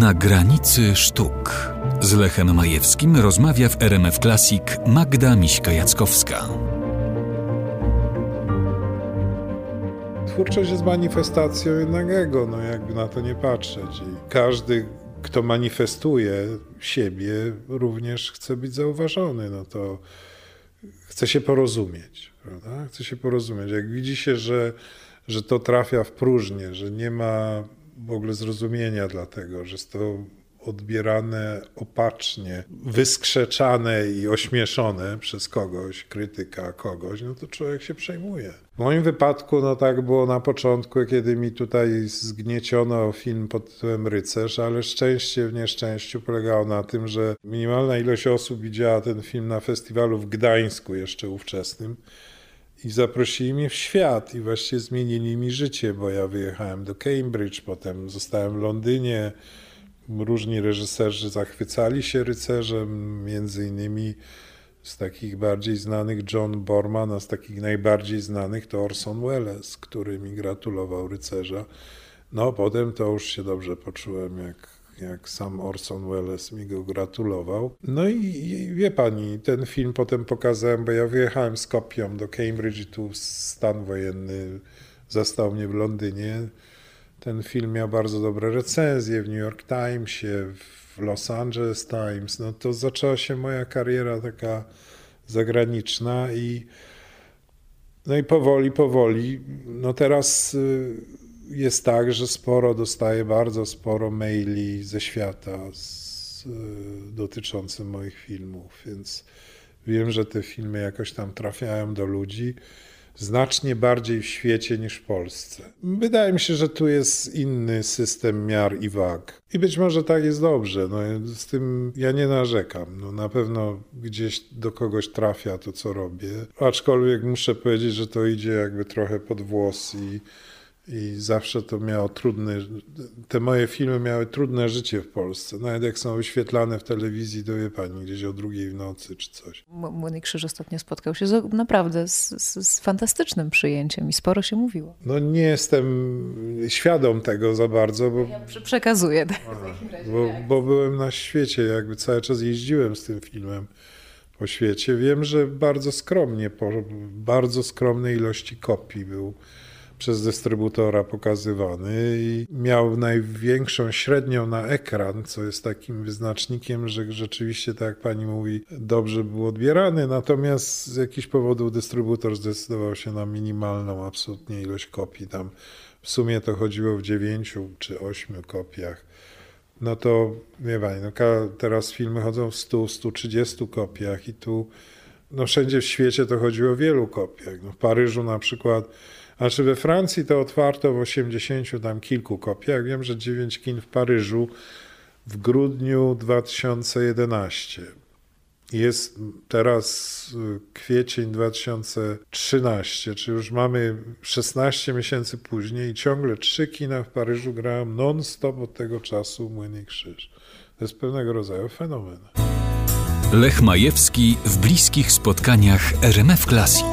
Na granicy sztuk. Z Lechem Majewskim rozmawia w RMF Classic Magda Miśka-Jackowska. Twórczość jest manifestacją jednak ego, no jakby na to nie patrzeć. I każdy, kto manifestuje siebie, również chce być zauważony. No to chce się porozumieć, prawda? Chce się porozumieć. Jak widzi się, że, że to trafia w próżnię, że nie ma w ogóle zrozumienia dla tego, że jest to odbierane opacznie, wyskrzeczane i ośmieszone przez kogoś, krytyka kogoś, no to człowiek się przejmuje. W moim wypadku, no tak było na początku, kiedy mi tutaj zgnieciono film pod tytułem Rycerz, ale szczęście w nieszczęściu polegało na tym, że minimalna ilość osób widziała ten film na festiwalu w Gdańsku, jeszcze ówczesnym. I zaprosili mnie w świat i właściwie zmienili mi życie, bo ja wyjechałem do Cambridge, potem zostałem w Londynie, różni reżyserzy zachwycali się rycerzem, między innymi z takich bardziej znanych John Borman, a z takich najbardziej znanych to Orson Welles, który mi gratulował rycerza. No potem to już się dobrze poczułem, jak, jak sam Orson Welles mi go gratulował. No i, wie pani, ten film potem pokazałem, bo ja wyjechałem z kopią do Cambridge i tu stan wojenny zastał mnie w Londynie. Ten film miał bardzo dobre recenzje w New York Timesie, w Los Angeles Times. No to zaczęła się moja kariera taka zagraniczna i no i powoli, powoli. No teraz y, jest tak, że sporo dostaję, bardzo sporo maili ze świata z, y, dotyczących moich filmów, więc wiem, że te filmy jakoś tam trafiają do ludzi znacznie bardziej w świecie niż w Polsce. Wydaje mi się, że tu jest inny system miar i wag. I być może tak jest dobrze. No, z tym ja nie narzekam. No, na pewno gdzieś do kogoś trafia to, co robię. Aczkolwiek muszę powiedzieć, że to idzie jakby trochę pod włos i i zawsze to miało trudne, te moje filmy miały trudne życie w Polsce. Nawet jak są wyświetlane w telewizji, to wie pani, gdzieś o drugiej w nocy czy coś. Młody Krzyż ostatnio spotkał się z, naprawdę z, z, z, fantastycznym przyjęciem i sporo się mówiło. No nie jestem świadom tego za bardzo, bo... Ja przekazuję. Tak, bo, bo byłem na świecie, jakby cały czas jeździłem z tym filmem po świecie. Wiem, że bardzo skromnie, po bardzo skromnej ilości kopii był przez dystrybutora pokazywany i miał największą średnią na ekran, co jest takim wyznacznikiem, że rzeczywiście, tak jak pani mówi, dobrze był odbierany, natomiast z jakichś powodów dystrybutor zdecydował się na minimalną absolutnie ilość kopii. Tam w sumie to chodziło w dziewięciu czy ośmiu kopiach. No to wie pani, no teraz filmy chodzą w 100, 130 kopiach i tu no wszędzie w świecie to chodziło o wielu kopiach. No w Paryżu na przykład znaczy we Francji to otwarto w 80 tam kilku kopiach. Wiem, że 9 kin w Paryżu w grudniu 2011. Jest teraz y, kwiecień 2013, czy już mamy 16 miesięcy później i ciągle trzy kina w Paryżu grają non-stop od tego czasu Młyny Krzyż. To jest pewnego rodzaju fenomen. Lech Majewski w bliskich spotkaniach RMF Classic.